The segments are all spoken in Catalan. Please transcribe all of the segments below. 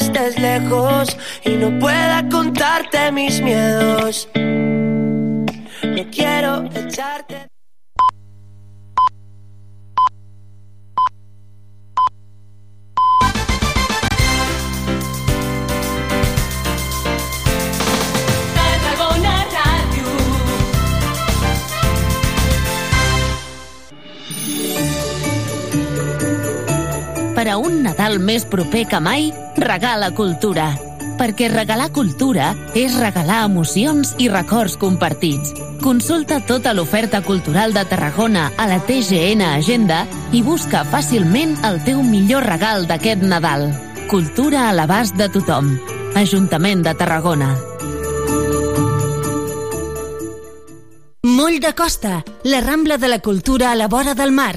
estés lejos y no pueda contarte mis miedos. Per a un Nadal més proper que mai, regala cultura. Perquè regalar cultura és regalar emocions i records compartits. Consulta tota l'oferta cultural de Tarragona a la TGN Agenda i busca fàcilment el teu millor regal d'aquest Nadal. Cultura a l'abast de tothom. Ajuntament de Tarragona. Moll de Costa, la Rambla de la Cultura a la vora del mar.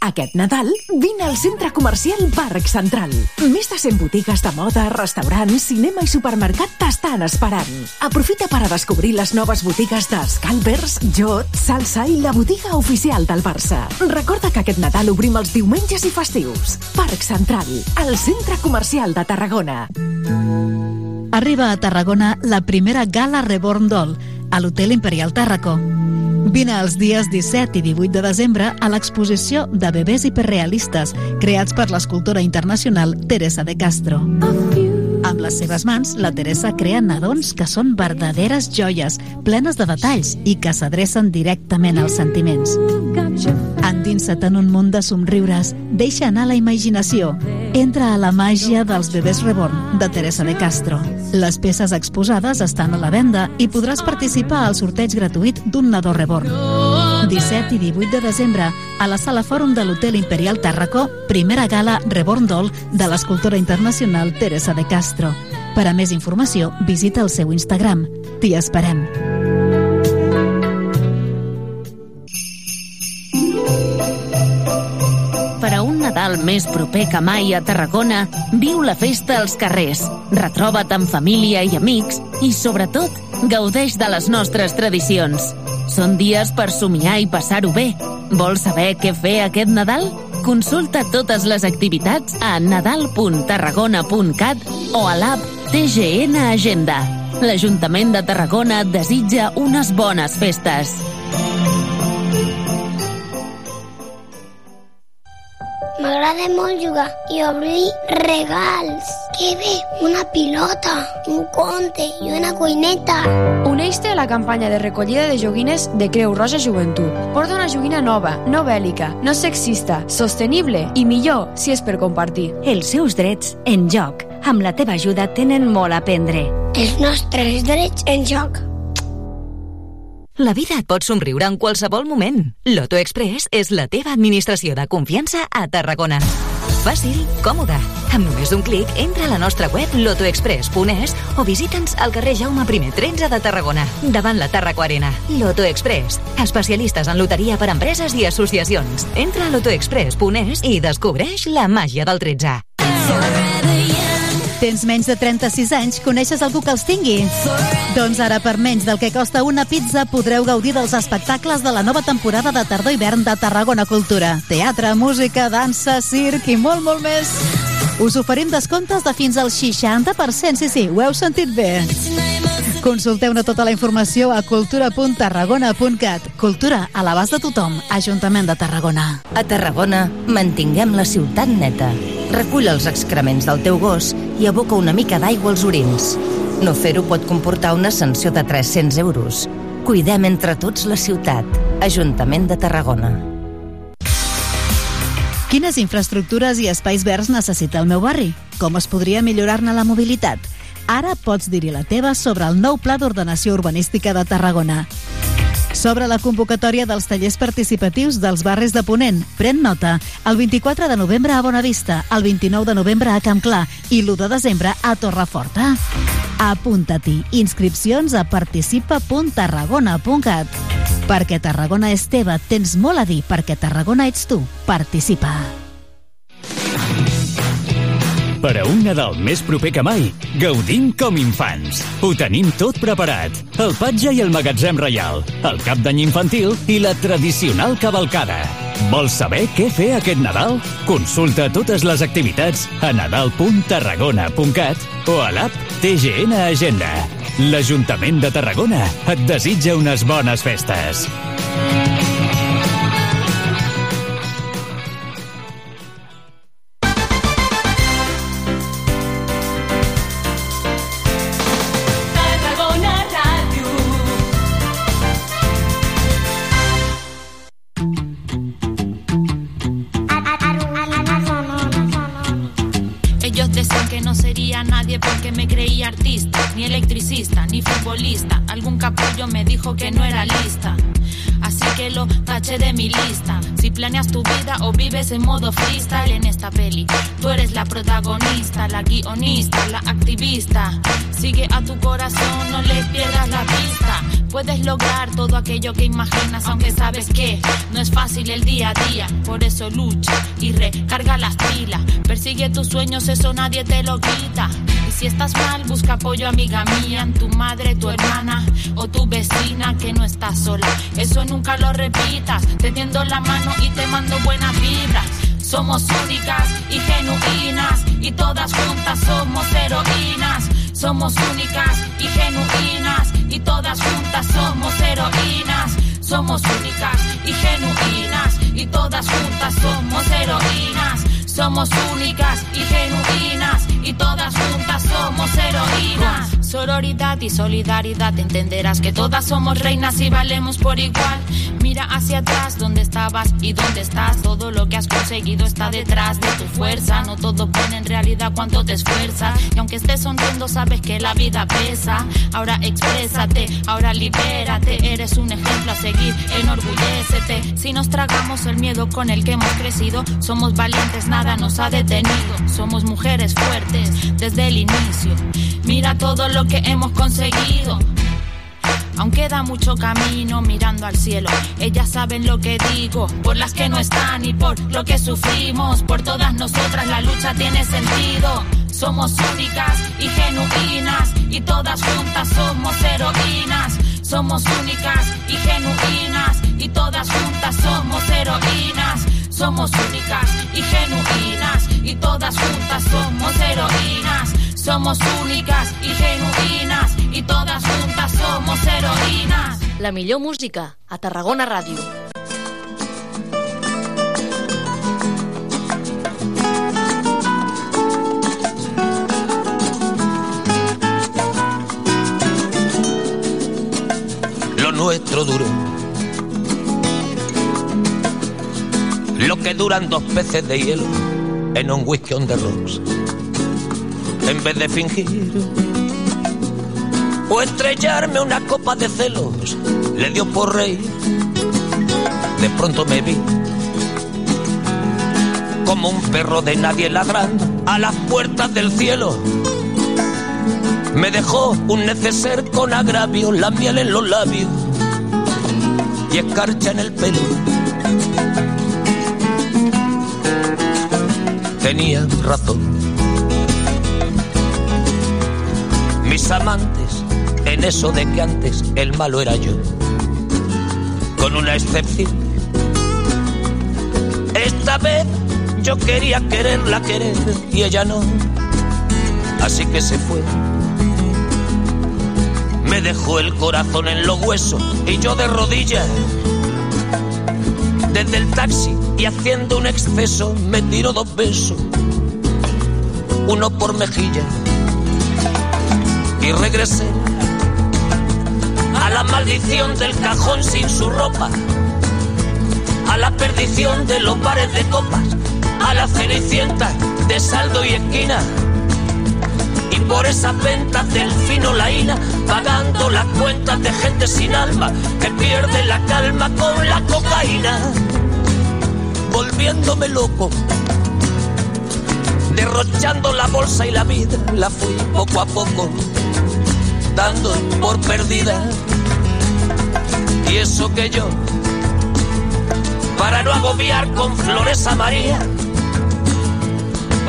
Aquest Nadal, vine al centre comercial Parc Central. Més de 100 botigues de moda, restaurants, cinema i supermercat t'estan esperant. Aprofita per a descobrir les noves botigues de Scalpers, Jot, Salsa i la botiga oficial del Barça. Recorda que aquest Nadal obrim els diumenges i festius. Parc Central, el centre comercial de Tarragona. Arriba a Tarragona la primera Gala Reborn Doll a l'Hotel Imperial Tàrraco. Vine els dies 17 i 18 de desembre a l'exposició de bebès hiperrealistes creats per l'escultora internacional Teresa de Castro. Amb les seves mans, la Teresa crea nadons que són verdaderes joies, plenes de detalls i que s'adrecen directament als sentiments. Endinsa't en un munt de somriures, deixa anar la imaginació. Entra a la màgia dels bebès reborn de Teresa de Castro. Les peces exposades estan a la venda i podràs participar al sorteig gratuït d'un nadó reborn. 17 i 18 de desembre, a la Sala Fòrum de l'Hotel Imperial Tàrraco, primera gala Reborn Doll de l'escultora internacional Teresa de Castro. Per a més informació, visita el seu Instagram. T'hi esperem. Més proper que mai a Tarragona, viu la festa als carrers, retroba't amb família i amics i, sobretot, gaudeix de les nostres tradicions. Són dies per somiar i passar-ho bé. Vols saber què fer aquest Nadal? Consulta totes les activitats a nadal.tarragona.cat o a l'app TGN Agenda. L'Ajuntament de Tarragona desitja unes bones festes. M'agrada molt jugar i obrir regals. Que bé, una pilota, un conte i una cuineta. Uneix-te a la campanya de recollida de joguines de Creu Roja Joventut. Porta una joguina nova, no bèl·lica, no sexista, sostenible i millor si és per compartir. Els seus drets en joc. Amb la teva ajuda tenen molt a aprendre. Els nostres drets en joc. La vida et pot somriure en qualsevol moment. Loto Express és la teva administració de confiança a Tarragona. Fàcil, còmode. Amb només un clic, entra a la nostra web lotoexpress.es o visita'ns al carrer Jaume I 13 de Tarragona, davant la Tarraco Arena. Loto Express, especialistes en loteria per a empreses i associacions. Entra a lotoexpress.es i descobreix la màgia del 13. Tens menys de 36 anys? Coneixes algú que els tingui? Doncs ara, per menys del que costa una pizza, podreu gaudir dels espectacles de la nova temporada de tardor-hivern de Tarragona Cultura. Teatre, música, dansa, circ i molt, molt més. Us oferim descomptes de fins al 60%, sí, sí, ho heu sentit bé. Consulteu-ne tota la informació a cultura.tarragona.cat. Cultura a l'abast de tothom. Ajuntament de Tarragona. A Tarragona, mantinguem la ciutat neta. Recull els excrements del teu gos i aboca una mica d'aigua als orins. No fer-ho pot comportar una sanció de 300 euros. Cuidem entre tots la ciutat. Ajuntament de Tarragona. Quines infraestructures i espais verds necessita el meu barri? Com es podria millorar-ne la mobilitat? Ara pots dir-hi la teva sobre el nou Pla d'Ordenació Urbanística de Tarragona. Sobre la convocatòria dels tallers participatius dels barris de Ponent. Pren nota. El 24 de novembre a Bonavista, el 29 de novembre a Campclar i l'1 de desembre a Torreforta. Apunta-t'hi. Inscripcions a participa.tarragona.cat. Perquè Tarragona és teva, tens molt a dir, perquè Tarragona ets tu. Participa. Per a un Nadal més proper que mai, gaudim com infants. Ho tenim tot preparat. El patge i el magatzem reial, el cap d'any infantil i la tradicional cavalcada. Vols saber què fer aquest Nadal? Consulta totes les activitats a nadal.tarragona.cat o a l'app TGN Agenda. L'Ajuntament de Tarragona et desitja unes bones festes. Ni futbolista. Algún capullo me dijo que no era lista. Así que lo taché de mi lista. Si planeas tu vida o vives en modo freestyle en esta peli, tú eres la protagonista, la guionista, la activista. Sigue a tu corazón, no le pierdas la vista. Puedes lograr todo aquello que imaginas, aunque sabes que no es fácil el día a día. Por eso lucha y recarga las pilas. Persigue tus sueños, eso nadie te lo quita. Si estás mal, busca apoyo, amiga mía, en tu madre, tu hermana o tu vecina que no está sola. Eso nunca lo repitas. Te tiendo la mano y te mando buenas vibras. Somos únicas y genuinas y todas juntas somos heroínas. Somos únicas y genuinas y todas juntas somos heroínas. Somos únicas y genuinas y todas juntas somos heroínas. Somos únicas y genuinas y todas juntas somos heroínas. Sororidad y solidaridad, entenderás que todas somos reinas y valemos por igual. Mira hacia atrás, donde estabas y dónde estás. Todo lo que has conseguido está detrás de tu fuerza. No todo pone en realidad cuánto te esfuerzas. Y aunque estés sonriendo, sabes que la vida pesa. Ahora exprésate, ahora libérate. Eres un ejemplo a seguir, enorgullécete. Si nos tragamos el miedo con el que hemos crecido, somos valientes, nada nos ha detenido. Somos mujeres fuertes desde el inicio. Mira todo lo que hemos conseguido. Aún queda mucho camino mirando al cielo. Ellas saben lo que digo, por las que no están y por lo que sufrimos. Por todas nosotras la lucha tiene sentido. Somos únicas y genuinas y todas juntas somos heroínas. Somos únicas y genuinas y todas juntas somos heroínas. Somos únicas y genuinas y todas juntas somos heroínas. Somos únicas y genuinas y todas juntas somos heroínas. La millor música a Tarragona Ràdio. lo nuestro duró. Lo que duran dos peces de hielo en un whisky on the rocks. En vez de fingir o estrellarme una copa de celos, le dio por reír. De pronto me vi como un perro de nadie ladrando a las puertas del cielo. Me dejó un neceser con agravio, la miel en los labios y escarcha en el pelo. Tenía razón. Mis amantes, en eso de que antes el malo era yo, con una excepción. Esta vez yo quería quererla querer y ella no, así que se fue. Me dejó el corazón en los huesos y yo de rodillas. Desde el taxi y haciendo un exceso me tiró dos besos, uno por mejilla. Y regresé a la maldición del cajón sin su ropa, a la perdición de los bares de copas, a la cenicienta de saldo y esquina y por esas ventas del fino laína, pagando las cuentas de gente sin alma que pierde la calma con la cocaína, volviéndome loco, derrochando la bolsa y la vida, la fui poco a poco dando por perdida. Y eso que yo, para no agobiar con flores a María,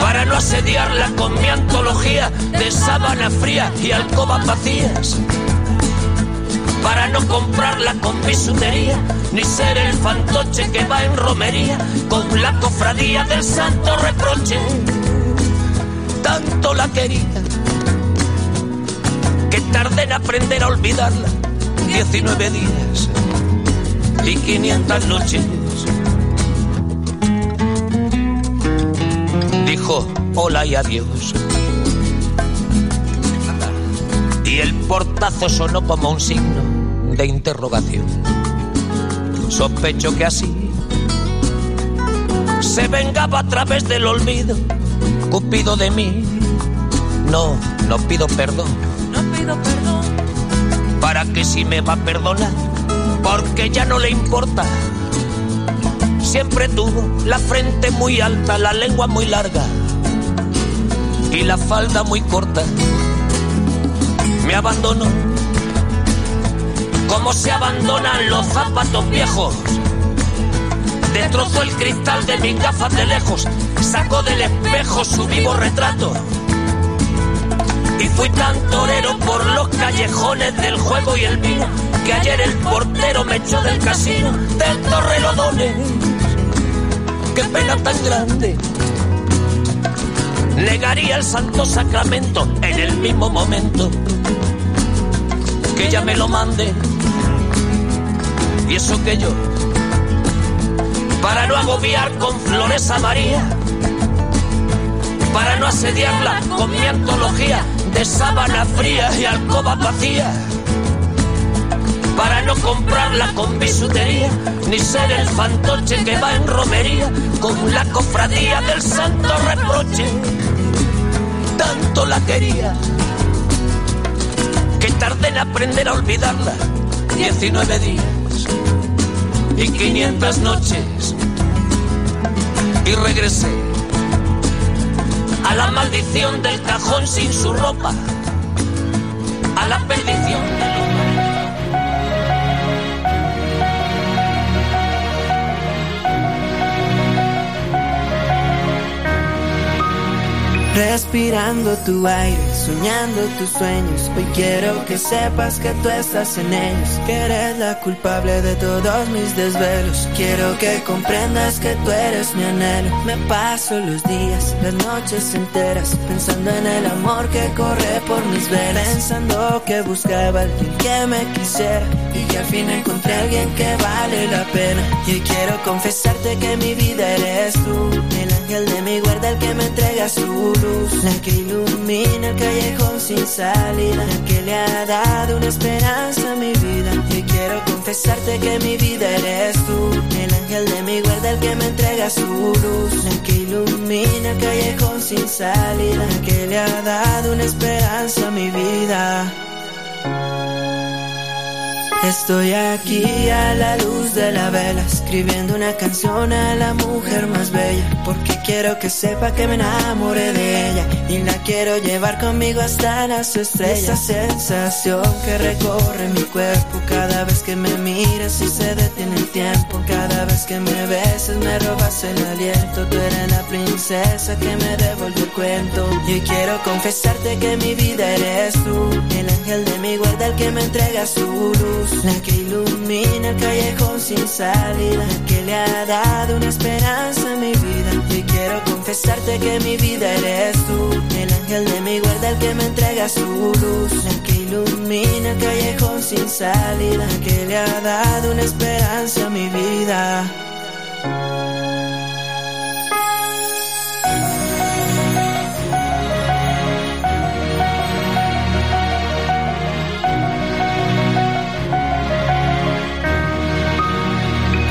para no asediarla con mi antología de sábana fría y alcobas vacías, para no comprarla con bisutería, ni ser el fantoche que va en romería con la cofradía del santo reproche. Tanto la quería que tardé en aprender a olvidarla. 19 días y 500 noches. Dijo hola y adiós. Y el portazo sonó como un signo de interrogación. Sospecho que así se vengaba a través del olvido. Cupido de mí. No, no pido perdón. No pido perdón. Para que si me va a perdonar, porque ya no le importa. Siempre tuvo la frente muy alta, la lengua muy larga y la falda muy corta. Me abandonó como se abandonan los zapatos viejos. Destrozó el cristal de mis gafas de lejos, sacó del espejo su vivo retrato. Y fui tan torero por los callejones del juego y el vino, que ayer el portero me echó del casino, del Torrelodones. Qué pena tan grande. Negaría el santo sacramento en el mismo momento que ella me lo mande. Y eso que yo, para no agobiar con flores a María, para no asediarla con mi antología de sábana fría y alcoba vacía, para no comprarla con bisutería, ni ser el fantoche que va en romería con la cofradía del santo reproche. Tanto la quería que tardé en aprender a olvidarla. 19 días y 500 noches. Y regresé a la maldición del cajón sin su ropa, a la perdición Respirando tu aire, soñando tus sueños. Hoy quiero que sepas que tú estás en ellos. Que eres la culpable de todos mis desvelos. Quiero que comprendas que tú eres mi anhelo. Me paso los días, las noches enteras, pensando en el amor que corre por mis venas. Pensando que buscaba alguien que me quisiera. Y que al fin encontré a alguien que vale la pena. Y hoy quiero confesarte que mi vida eres tú. Ángel de mi guarda, el que me entrega su luz, la que ilumina el callejón sin salida, la que le ha dado una esperanza a mi vida. Y quiero confesarte que mi vida eres tú, el ángel de mi guarda, el que me entrega su luz, la que ilumina el callejón sin salida, la que le ha dado una esperanza a mi vida. Estoy aquí a la luz de la vela, escribiendo una canción a la mujer más bella, porque quiero que sepa que me enamoré de ella y la quiero llevar conmigo hasta las estrellas. Esa sensación que recorre mi cuerpo cada vez que me miras y se detiene el tiempo, cada vez que me besas me robas el aliento. Tú eres la princesa que me devolvió el cuento y quiero confesarte que mi vida eres tú, el ángel de mi guarda, el que me entrega su luz la que ilumina el callejón sin salida, la que le ha dado una esperanza a mi vida. Y quiero confesarte que mi vida eres tú, el ángel de mi guarda, el que me entrega su luz, la que ilumina el callejón sin salida, la que le ha dado una esperanza a mi vida.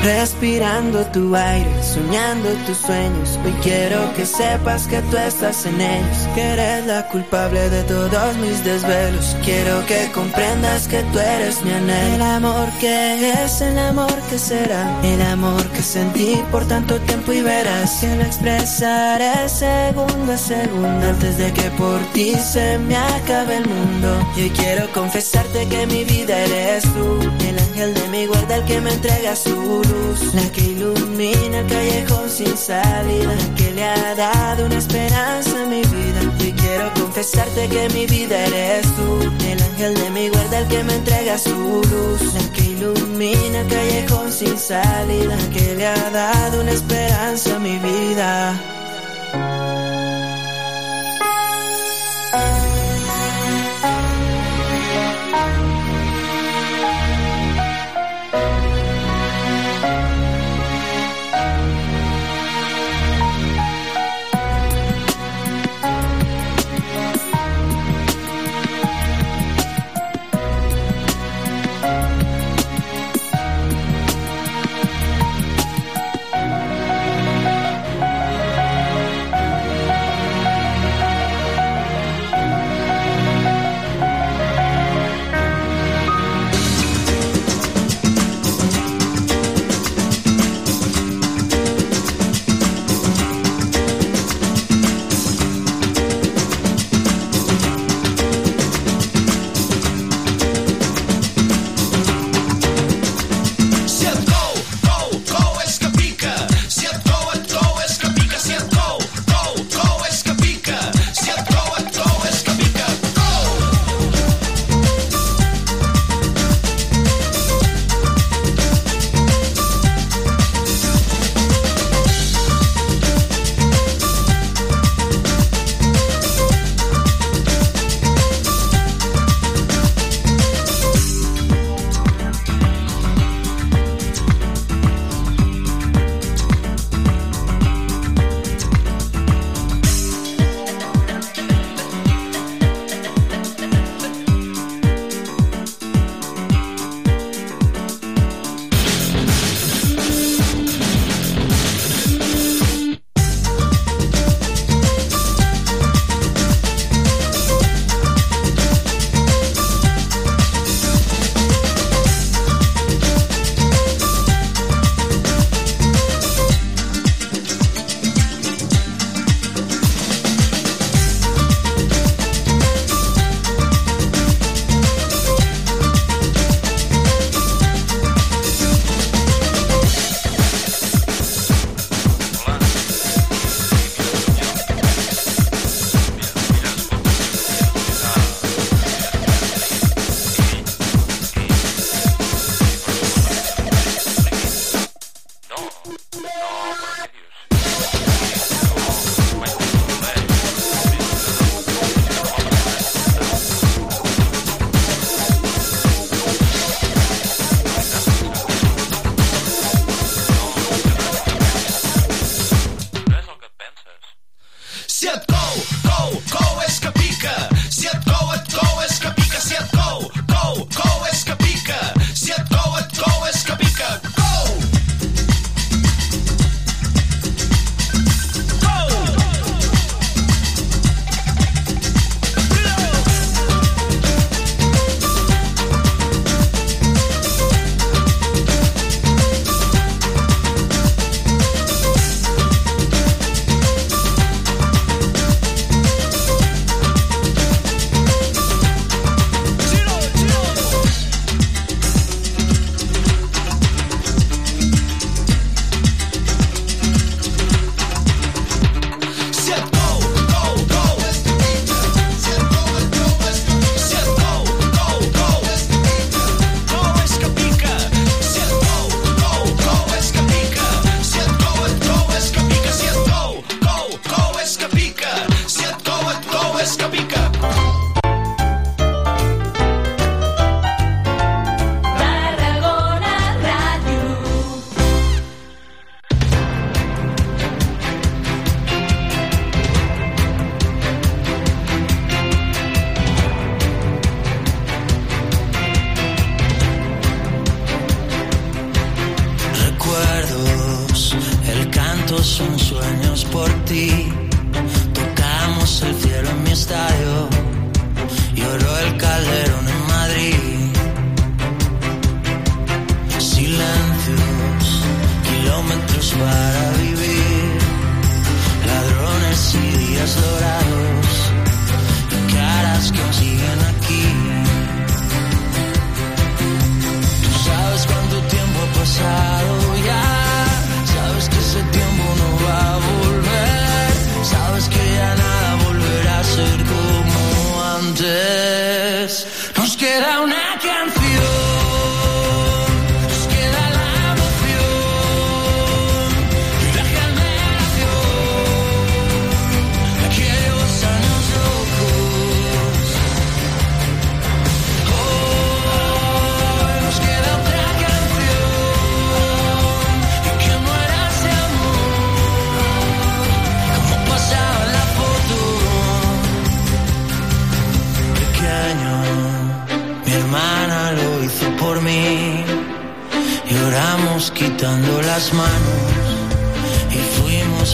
Respirando tu aire, soñando tus sueños. Hoy quiero que sepas que tú estás en ellos. Que eres la culpable de todos mis desvelos. Quiero que comprendas que tú eres mi anhelo. El amor que es, el amor que será. El amor que sentí por tanto tiempo y verás. Que lo expresaré segundo a segundo. Antes de que por ti se me acabe el mundo. Y hoy quiero confesarte que mi vida eres tú. El ángel de mi guarda, el que me entrega su luz la que ilumina el callejón sin salida, la que le ha dado una esperanza a mi vida. Y quiero confesarte que mi vida eres tú, el ángel de mi guarda, el que me entrega su luz, la que ilumina el callejón sin salida, la que le ha dado una esperanza a mi vida.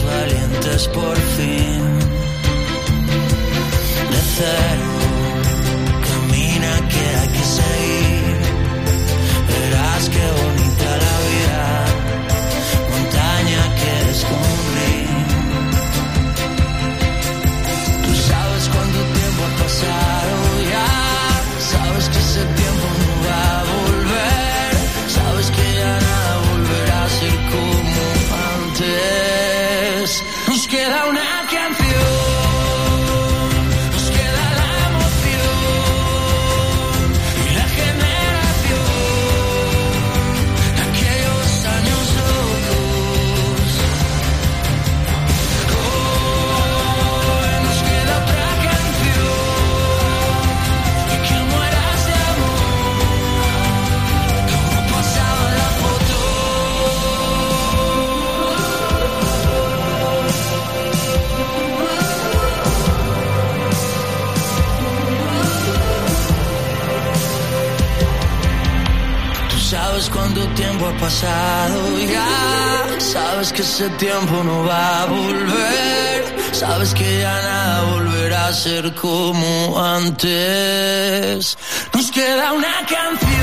valientes por fin. De cero, camina que hay que seguir. Verás que bonito. pasado ya. Sabes que ese tiempo no va a volver. Sabes que ya nada volverá a ser como antes. Nos queda una canción.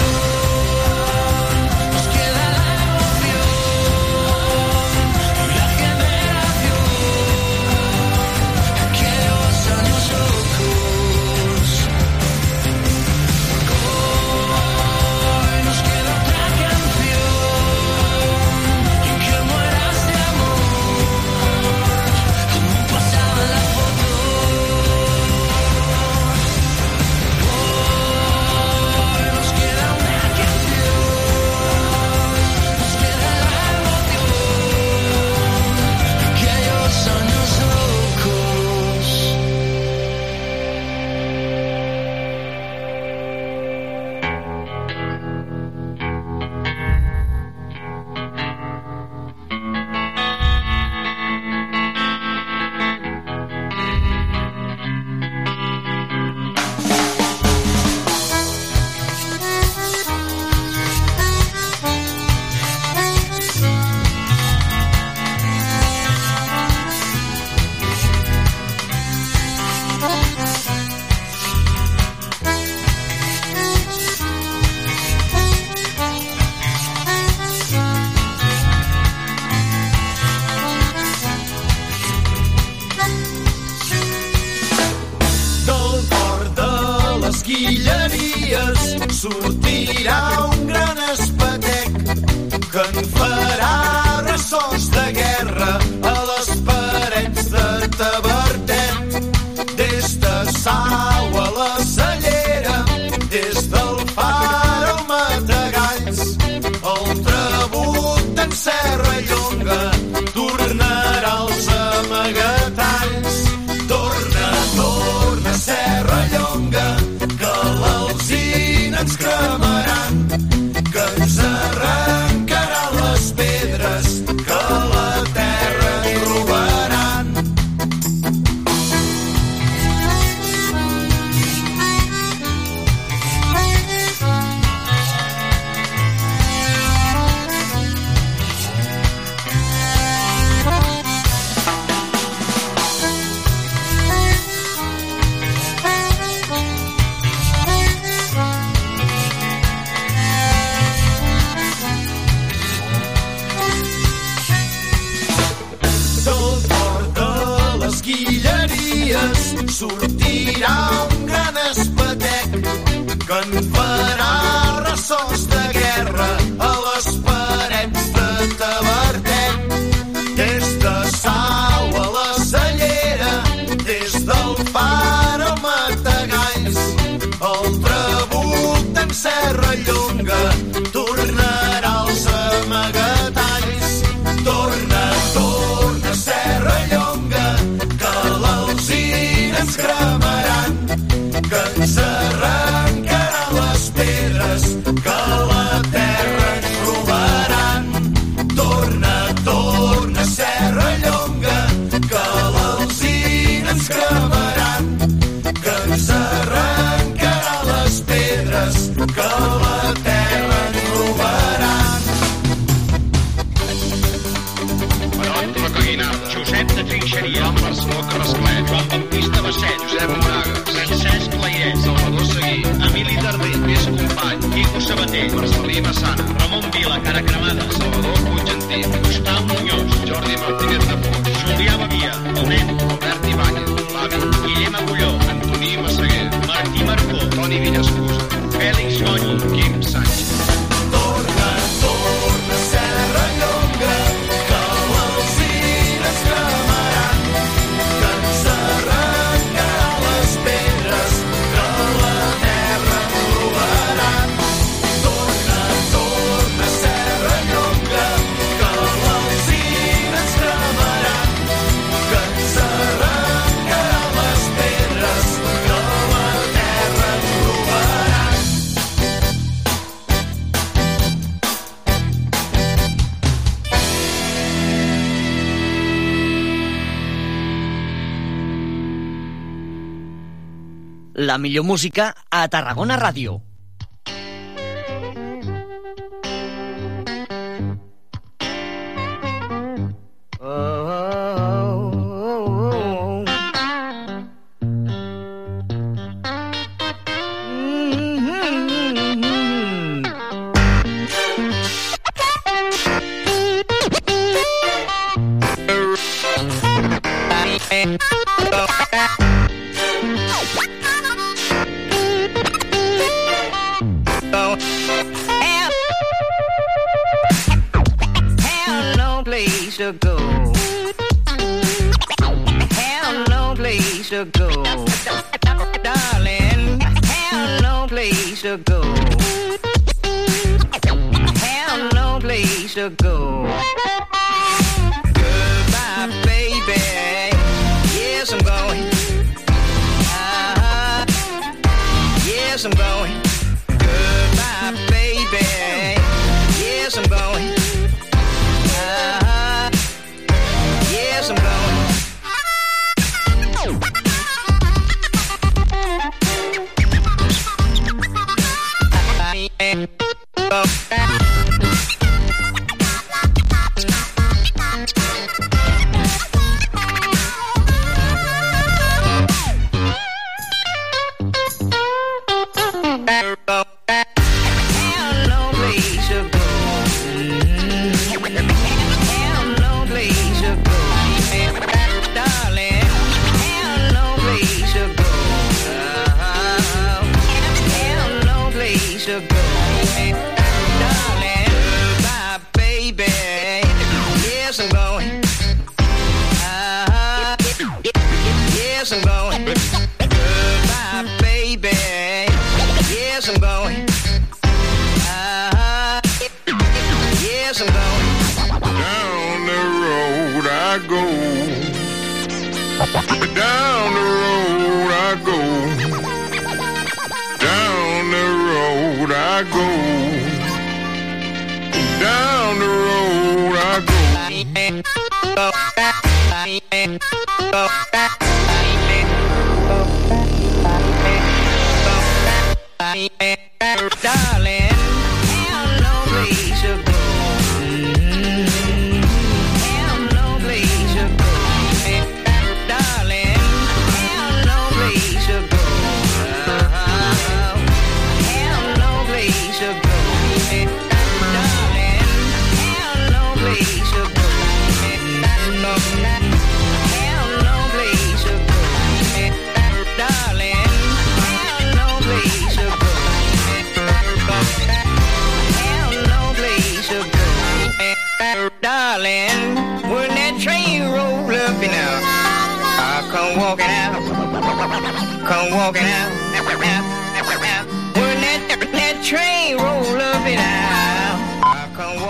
La música a Tarragona Ràdio.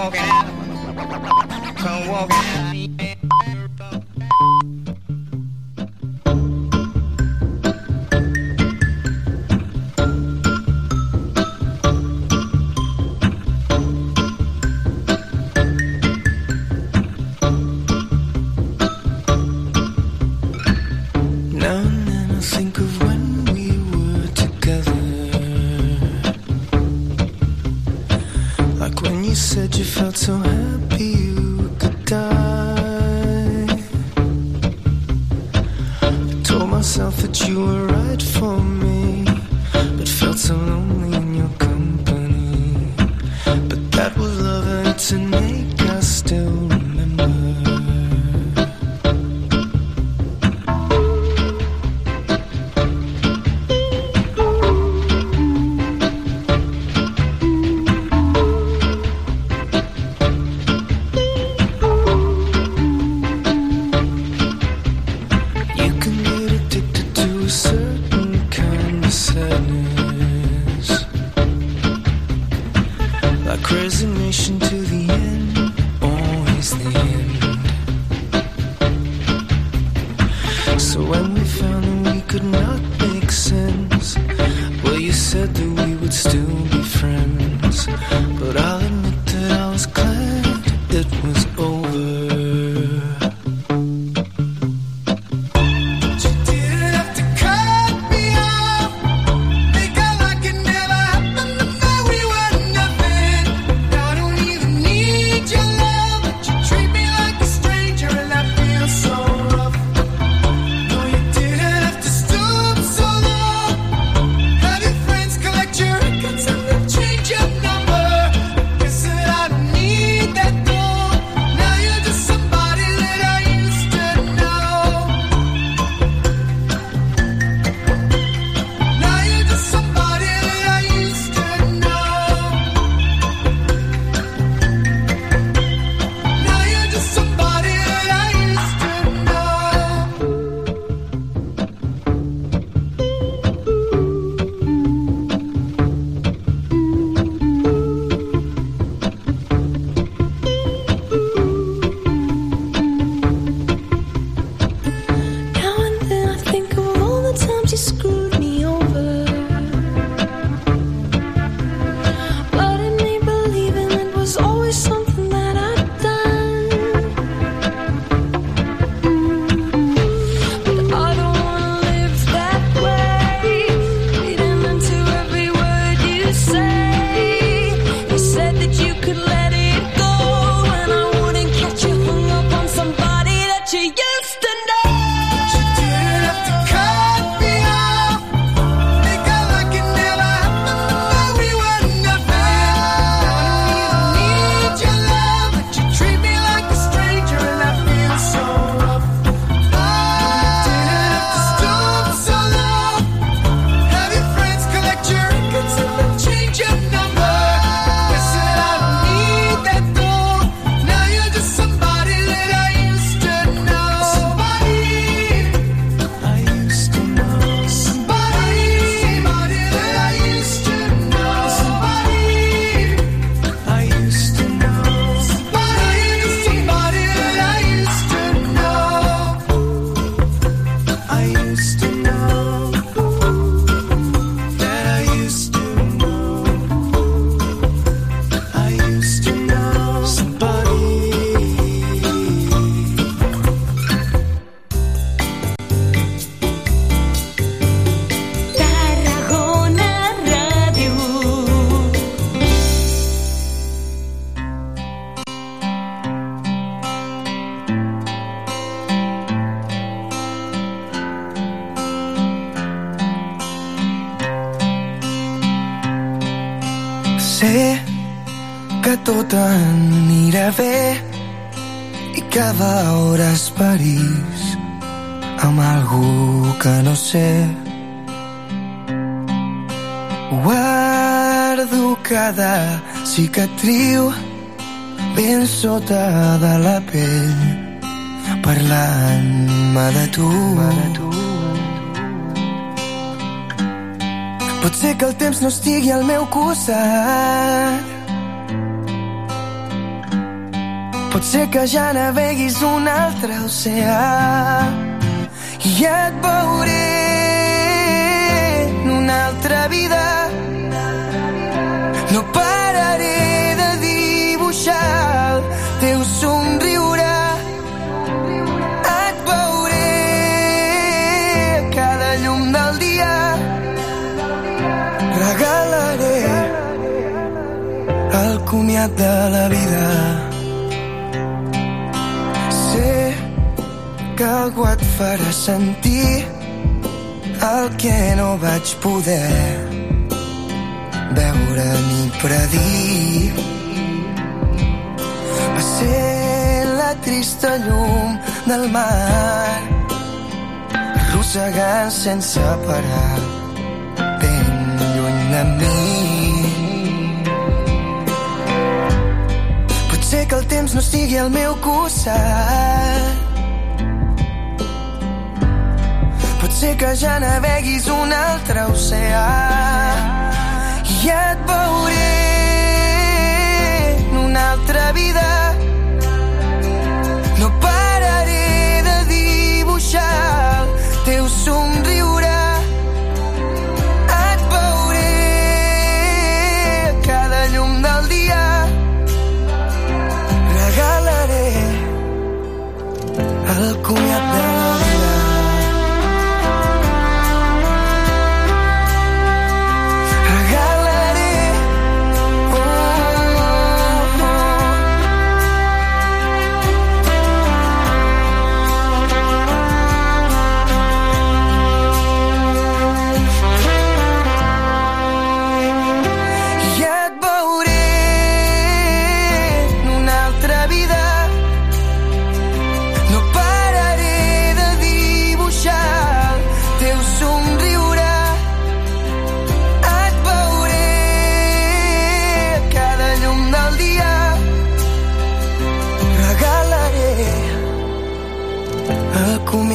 Walking out. Come walking out. To. Cicatriu ben sota de la pell parlant-me de tu. Pot ser que el temps no estigui al meu costat. Pot ser que ja naveguis un altre oceà i et veuré comiat de la vida. Sé que algú et farà sentir el que no vaig poder veure ni predir. Va ser la trista llum del mar arrossegant sense parar ben lluny de mi. Ser que el temps no estigui al meu costat Pot ser que ja naveguis un altre oceà i et veuré en una altra vida. No pararé de dibuixar el teu somriure. 공약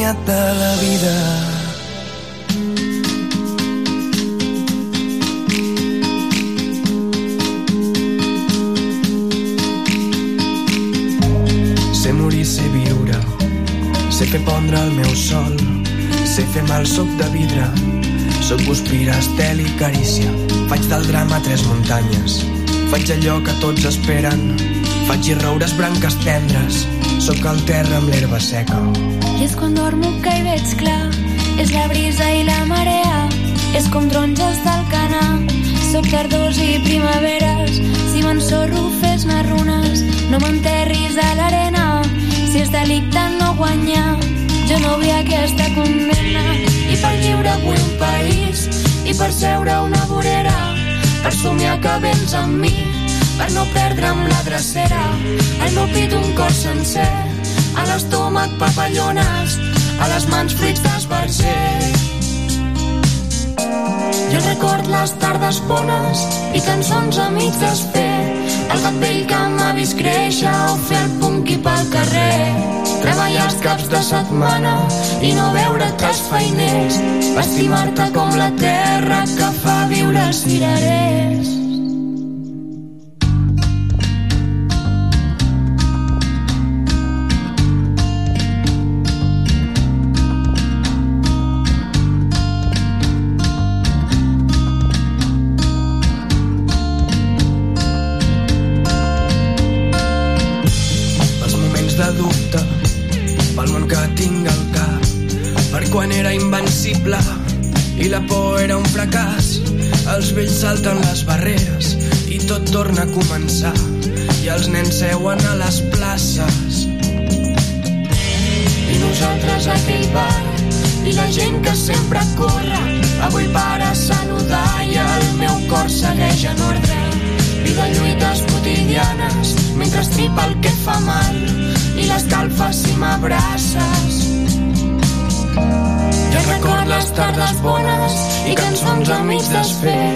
comiat de la vida. Sé morir, sé viure, sé fer pondre el meu sol, sé fer mal soc de vidre, soc guspira, estel i carícia, faig del drama tres muntanyes, faig allò que tots esperen, faig roures branques tendres, sóc el terra amb l'herba seca. I és quan dormo que hi veig clar, és la brisa i la marea, és com taronges del canà, soc tardors i primaveres, si m'ensorro fes-ne runes, no m'enterris a l'arena, si és delicte no guanyar, jo no vull aquesta condemna, i per lliure vull un país, i per seure una vorera, per somiar que vens amb mi, per no perdre'm la drecera, al meu pit un cor sencer, a l'estómac papallones, a les mans fruits d'esbarzer. Jo record les tardes bones i cançons a mig desfer, el gat vell que m'ha vist créixer o fer el punqui pel carrer. Treballar els caps de setmana i no veure tres feiners, estimar-te com la terra que fa viure els cirerers. Segueix en ordre. Vida lluites quotidianes mentre estripa el que fa mal i l'escalfa si m'abraces. Jo record les tardes bones i cançons a mig desfer.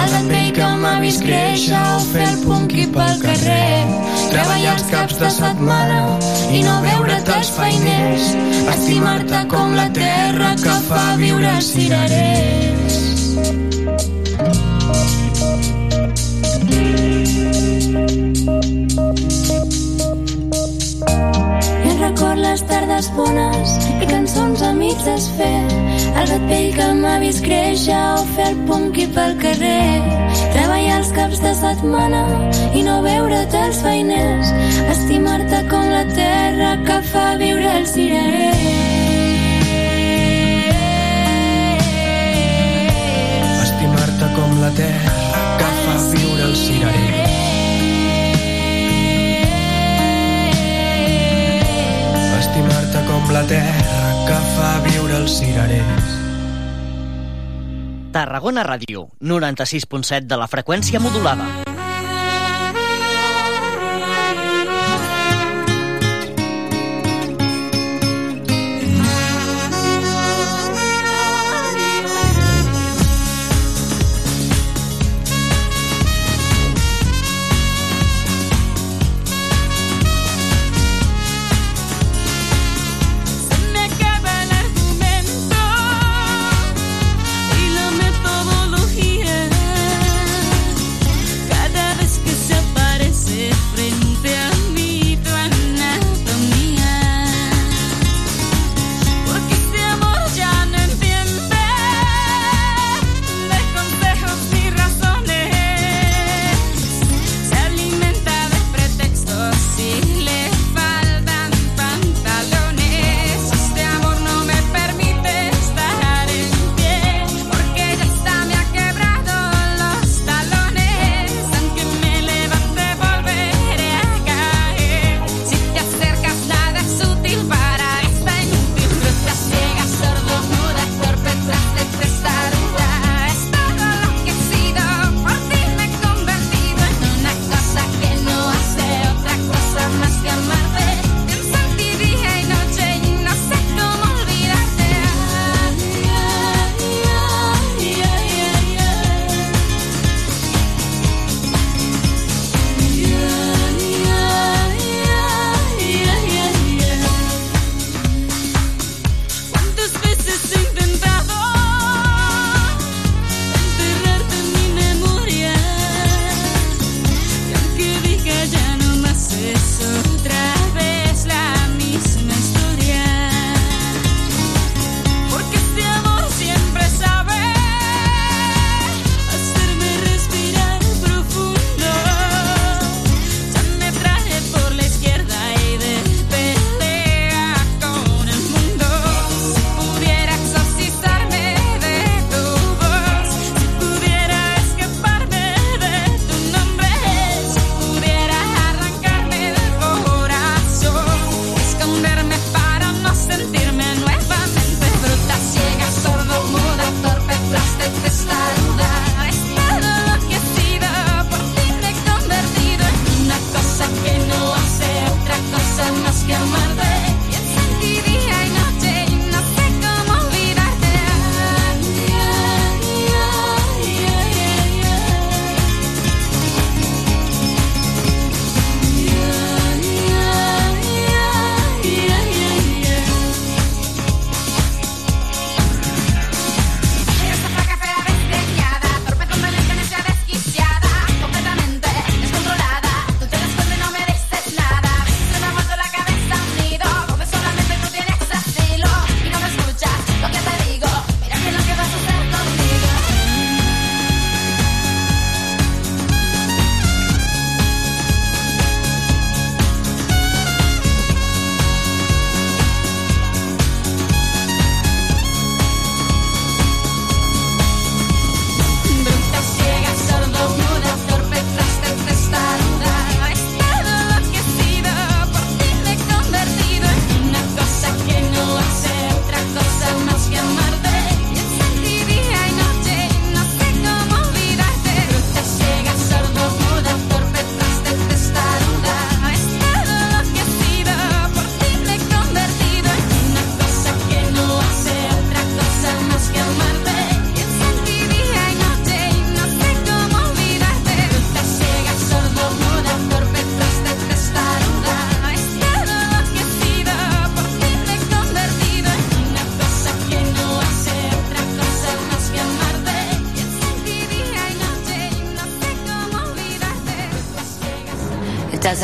El vell que m'ha vist créixer o fer el punqui pel carrer. Treballar els caps de setmana i no veure't els feiners. Estimar-te com la terra que fa viure cirerers I record les tardes bones i cançons amics desfer el gat vell que m'ha vist créixer o fer el punqui pel carrer. Treballar els caps de setmana i no veure't els feiners. Estimar-te com la terra que fa viure el cirerer Estimar-te com la terra que fa viure el cirerer. La terra que fa viure els cirerers. Tarragona Ràdio, 96.7 de la freqüència modulada.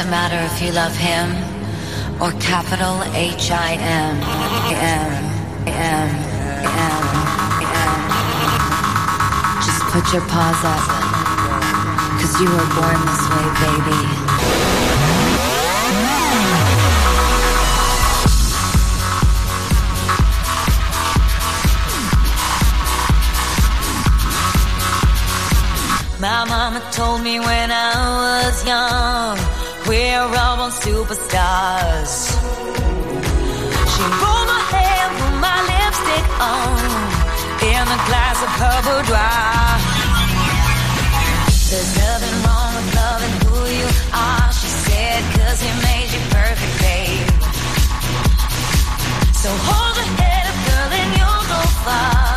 Doesn't matter if you love him or capital H I M. M. M. M. M. Just put your paws up. Cause you were born this way, baby. My mama told me when I was young, we're all born superstars. She rolled my hair, put my lipstick on, in a glass of her boudoir. There's nothing wrong with loving who you are, she said, cause he made you perfect, babe. So hold your head up, girl, and you'll go far.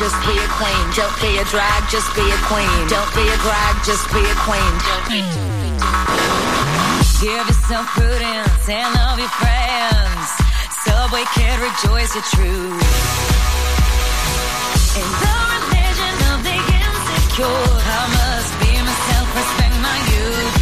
Just be a queen. Don't be a drag, just be a queen. Don't be a drag, just be a queen. Give yourself prudence and love your friends. Subway kid, rejoice your truth. In the religion of the insecure, I must be myself, respect my youth.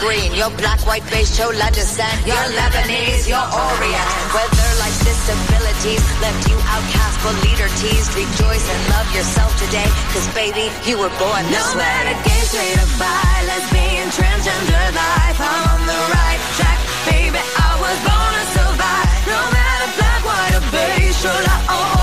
Evergreen, you're black, white, beige, chola descent. You're Lebanese, you're Orient. Whether life's disabilities left you outcast but leader teased, rejoice and love yourself today. Cause baby, you were born this No way. matter gay, straight or bi, lesbian, transgender life, I'm on the right track, baby. I was born to survive. No matter black, white or beige, chola or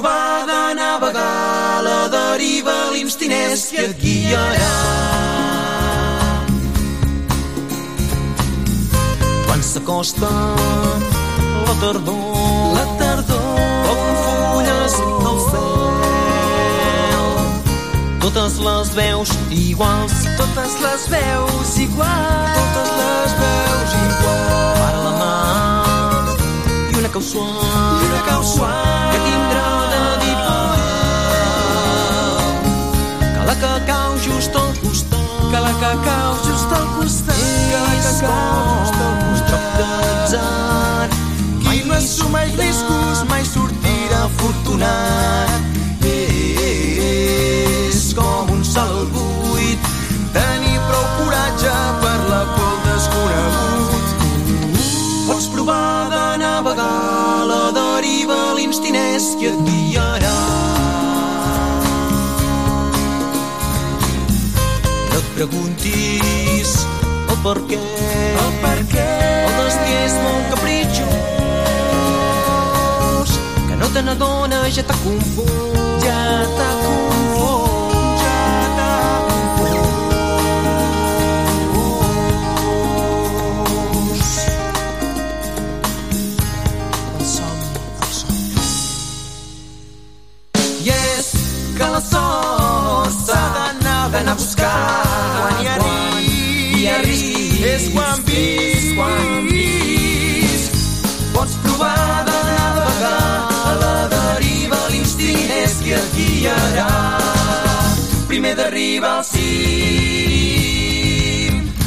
provar de navegar la deriva, l'instint és qui et guiarà. Quan s'acosta la tardor, la tardor, com fulles del cel. Totes les veus iguals, totes les veus iguals, totes les veus iguals. Para la mà i una cau suau, i una cau suau que tindrà Que cacau just al costat, que la cacau just al costat, que la cacau just al costat. Prop d'atzar, mai no assumeix riscos, mai sortir donat. És com un al buit, tenir prou coratge per la por desconegut. Pots provar de navegar la deriva, l'instint és qui et guiarà. Preguntis. El per què, el per què. El destí és molt capritxós, que no te n'adones, ja t'ha confós, ja t'ha confós, guiarà primer d'arribar al cim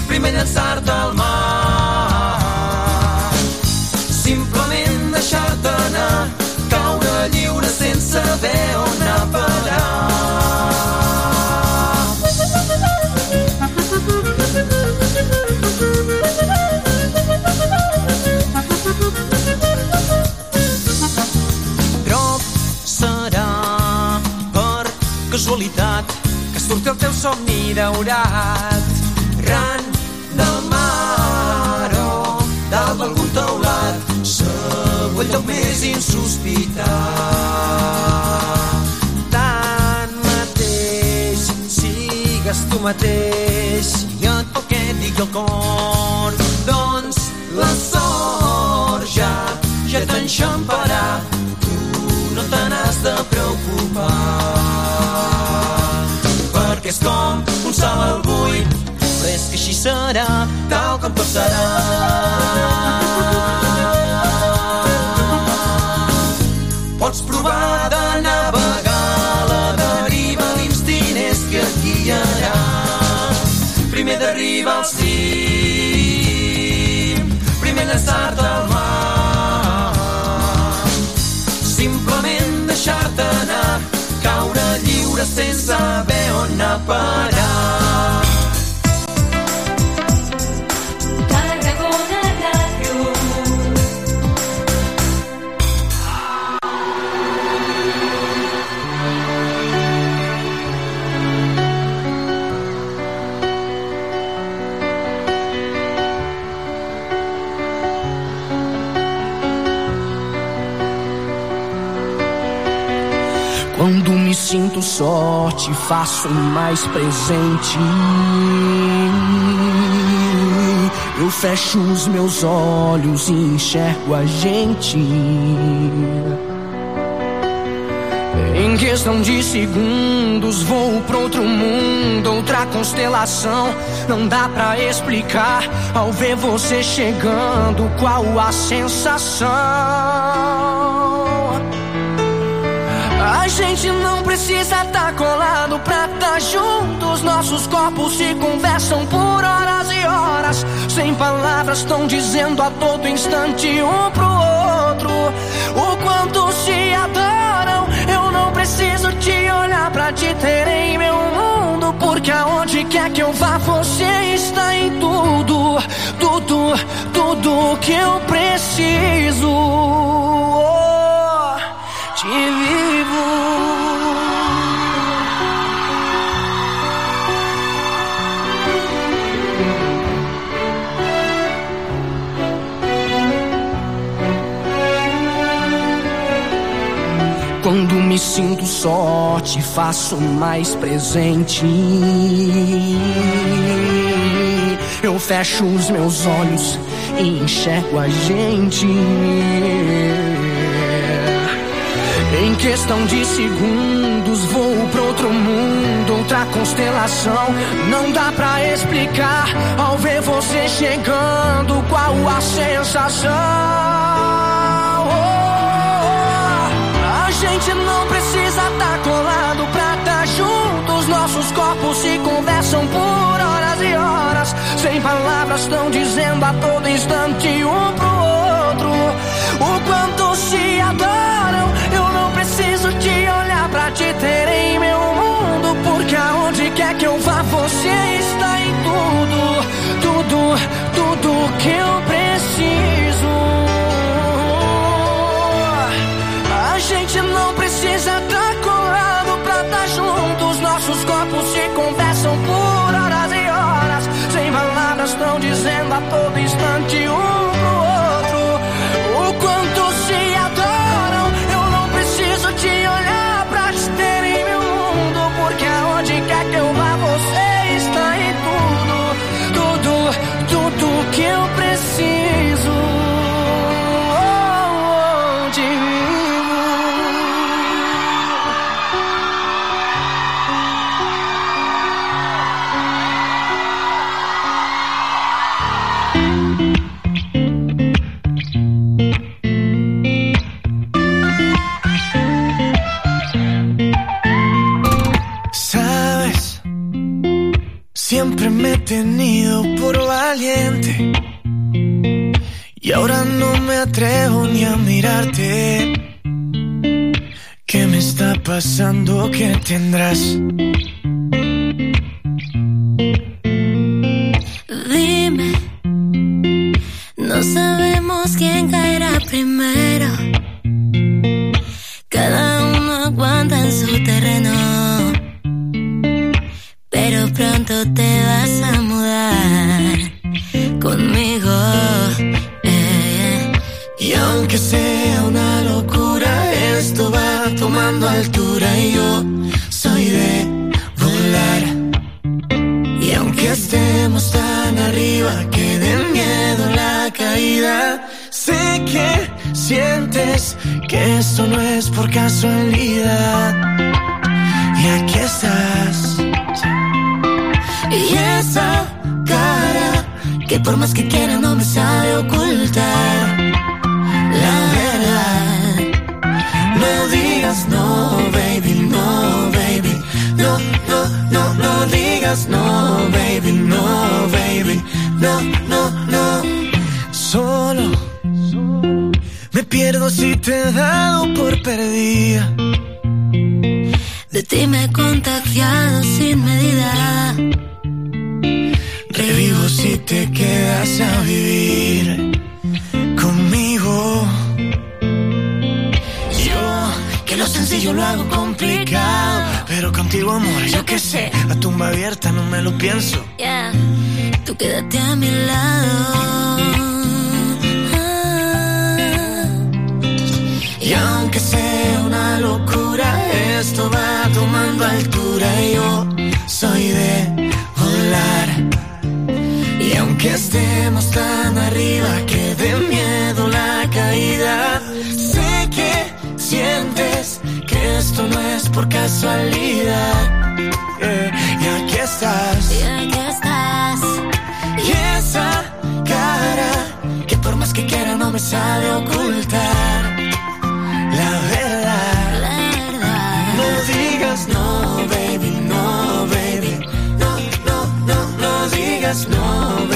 primer llançar-te al mar. Simplement deixar-te anar caure lliure sense saber on anar a parar somni daurat. Ran del mar o dalt d'algun teulat segur el lloc més insospitat. Tanmateix sigues tu mateix i et pel que et digui el cor doncs la sort ja ja t'enxamparà tu no te n'has de preocupar és com un salt al buit però és que així serà tal com tot serà. Pots provar de navegar la deriva l'instint és que et guiarà primer d'arribar al cim senza saber on parar. Faço mais presente. Eu fecho os meus olhos e enxergo a gente. Em questão de segundos, vou pra outro mundo, outra constelação. Não dá pra explicar ao ver você chegando qual a sensação. A gente não precisa tá colado pra tá juntos. Nossos corpos se conversam por horas e horas. Sem palavras, estão dizendo a todo instante um pro outro o quanto se adoram. Eu não preciso te olhar pra te ter em meu mundo. Porque aonde quer que eu vá, você está em tudo. Tudo, tudo que eu preciso. Me sinto só, te faço mais presente. Eu fecho os meus olhos e enxergo a gente. Em questão de segundos, vou pra outro mundo, outra constelação. Não dá pra explicar ao ver você chegando qual a sensação. A gente não precisa tá colado pra tá juntos. Nossos corpos se conversam por horas e horas. Sem palavras, estão dizendo a todo instante um pro outro o quanto se adoram. Eu não preciso te olhar pra te ter em meu mundo, porque aonde quer que eu vá, você está em tudo, tudo, tudo que eu preciso. Estão dizendo a todo instante um pensando que tendrás esto no es por casualidad. Eh, y aquí estás. Y aquí estás. Y esa cara que por más que quiera no me sabe ocultar. La verdad. No digas no, baby, no, baby. No, no, no, no digas no, baby, no,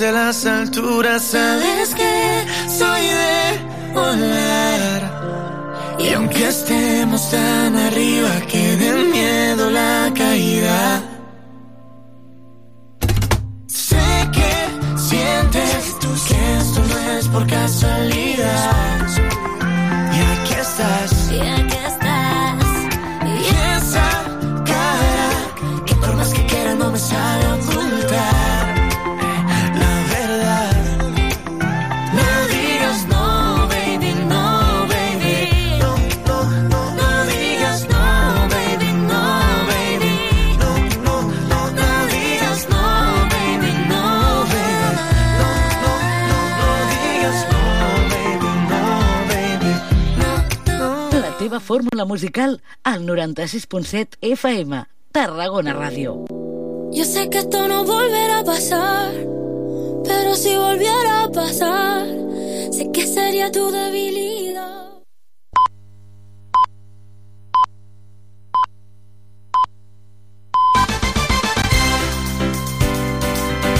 desde las alturas. Sabes que soy de volar. Y aunque estemos tan arriba que de miedo la caída. Sé que sientes que esto no es por casualidad. Y aquí estás. Y aquí estás. Y esa cara que por más que quiera no me sabe fórmula musical al 96.7 FM, Tarragona Ràdio. Yo sé que esto no volverá a pasar, pero si volviera a pasar, sé que sería tu debilidad.